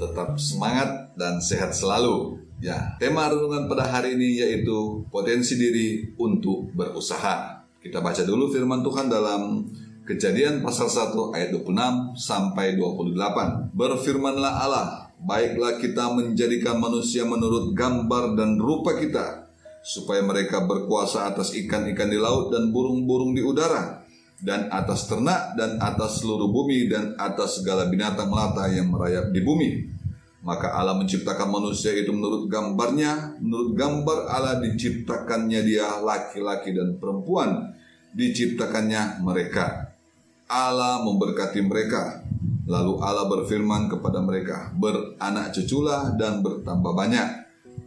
tetap semangat dan sehat selalu. Ya, tema renungan pada hari ini yaitu potensi diri untuk berusaha. Kita baca dulu firman Tuhan dalam Kejadian pasal 1 ayat 26 sampai 28. Berfirmanlah Allah, baiklah kita menjadikan manusia menurut gambar dan rupa kita, supaya mereka berkuasa atas ikan-ikan di laut dan burung-burung di udara, dan atas ternak dan atas seluruh bumi dan atas segala binatang melata yang merayap di bumi. Maka Allah menciptakan manusia itu menurut gambarnya, menurut gambar Allah diciptakannya dia laki-laki dan perempuan, diciptakannya mereka. Allah memberkati mereka. Lalu Allah berfirman kepada mereka, beranak cuculah dan bertambah banyak.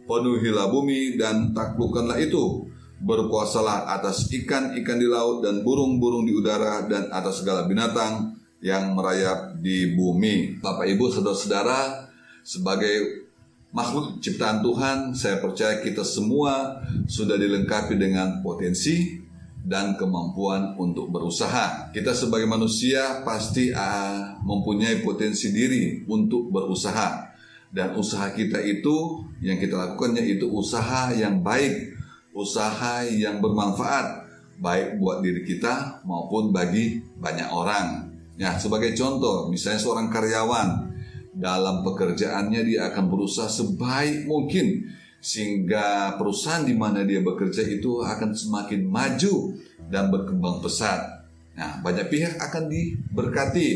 Penuhilah bumi dan taklukkanlah itu. Berkuasalah atas ikan-ikan di laut dan burung-burung di udara dan atas segala binatang yang merayap di bumi. Bapak Ibu saudara-saudara, sebagai makhluk ciptaan Tuhan, saya percaya kita semua sudah dilengkapi dengan potensi, dan kemampuan untuk berusaha. Kita sebagai manusia pasti uh, mempunyai potensi diri untuk berusaha. Dan usaha kita itu yang kita lakukannya itu usaha yang baik, usaha yang bermanfaat baik buat diri kita maupun bagi banyak orang. Ya, sebagai contoh, misalnya seorang karyawan dalam pekerjaannya dia akan berusaha sebaik mungkin sehingga perusahaan di mana dia bekerja itu akan semakin maju dan berkembang pesat. Nah, banyak pihak akan diberkati,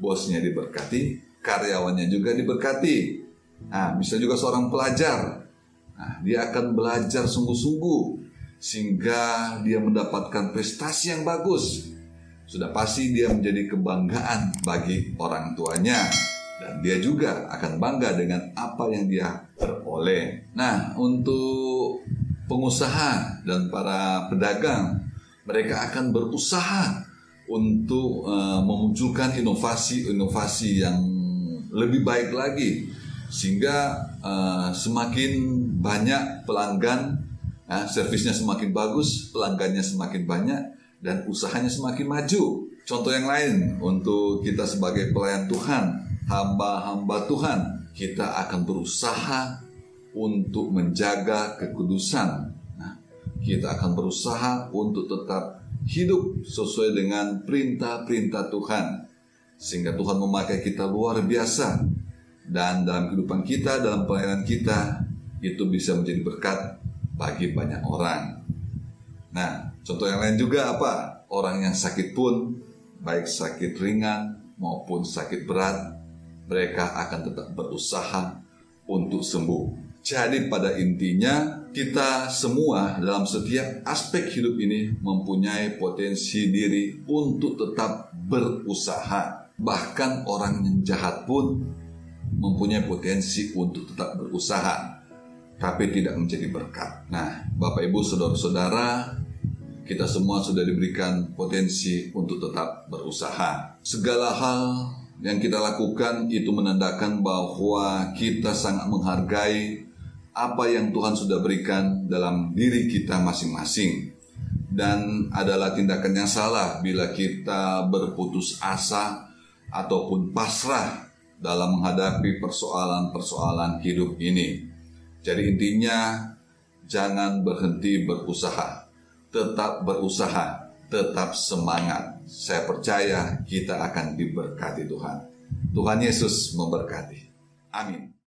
bosnya diberkati, karyawannya juga diberkati. Nah, bisa juga seorang pelajar, nah, dia akan belajar sungguh-sungguh sehingga dia mendapatkan prestasi yang bagus. Sudah pasti dia menjadi kebanggaan bagi orang tuanya dan dia juga akan bangga dengan apa yang dia peroleh. Nah, untuk pengusaha dan para pedagang, mereka akan berusaha untuk uh, memunculkan inovasi-inovasi yang lebih baik lagi sehingga uh, semakin banyak pelanggan, uh, servisnya semakin bagus, pelanggannya semakin banyak dan usahanya semakin maju. Contoh yang lain untuk kita sebagai pelayan Tuhan hamba-hamba Tuhan, kita akan berusaha untuk menjaga kekudusan. Nah, kita akan berusaha untuk tetap hidup sesuai dengan perintah-perintah Tuhan. Sehingga Tuhan memakai kita luar biasa. Dan dalam kehidupan kita, dalam pelayanan kita, itu bisa menjadi berkat bagi banyak orang. Nah, contoh yang lain juga apa? Orang yang sakit pun, baik sakit ringan maupun sakit berat, mereka akan tetap berusaha untuk sembuh. Jadi pada intinya kita semua dalam setiap aspek hidup ini mempunyai potensi diri untuk tetap berusaha. Bahkan orang yang jahat pun mempunyai potensi untuk tetap berusaha tapi tidak menjadi berkat. Nah, Bapak Ibu saudara-saudara, kita semua sudah diberikan potensi untuk tetap berusaha. Segala hal yang kita lakukan itu menandakan bahwa kita sangat menghargai apa yang Tuhan sudah berikan dalam diri kita masing-masing. Dan adalah tindakan yang salah bila kita berputus asa ataupun pasrah dalam menghadapi persoalan-persoalan hidup ini. Jadi intinya jangan berhenti berusaha, tetap berusaha, tetap semangat saya percaya kita akan diberkati Tuhan. Tuhan Yesus memberkati. Amin.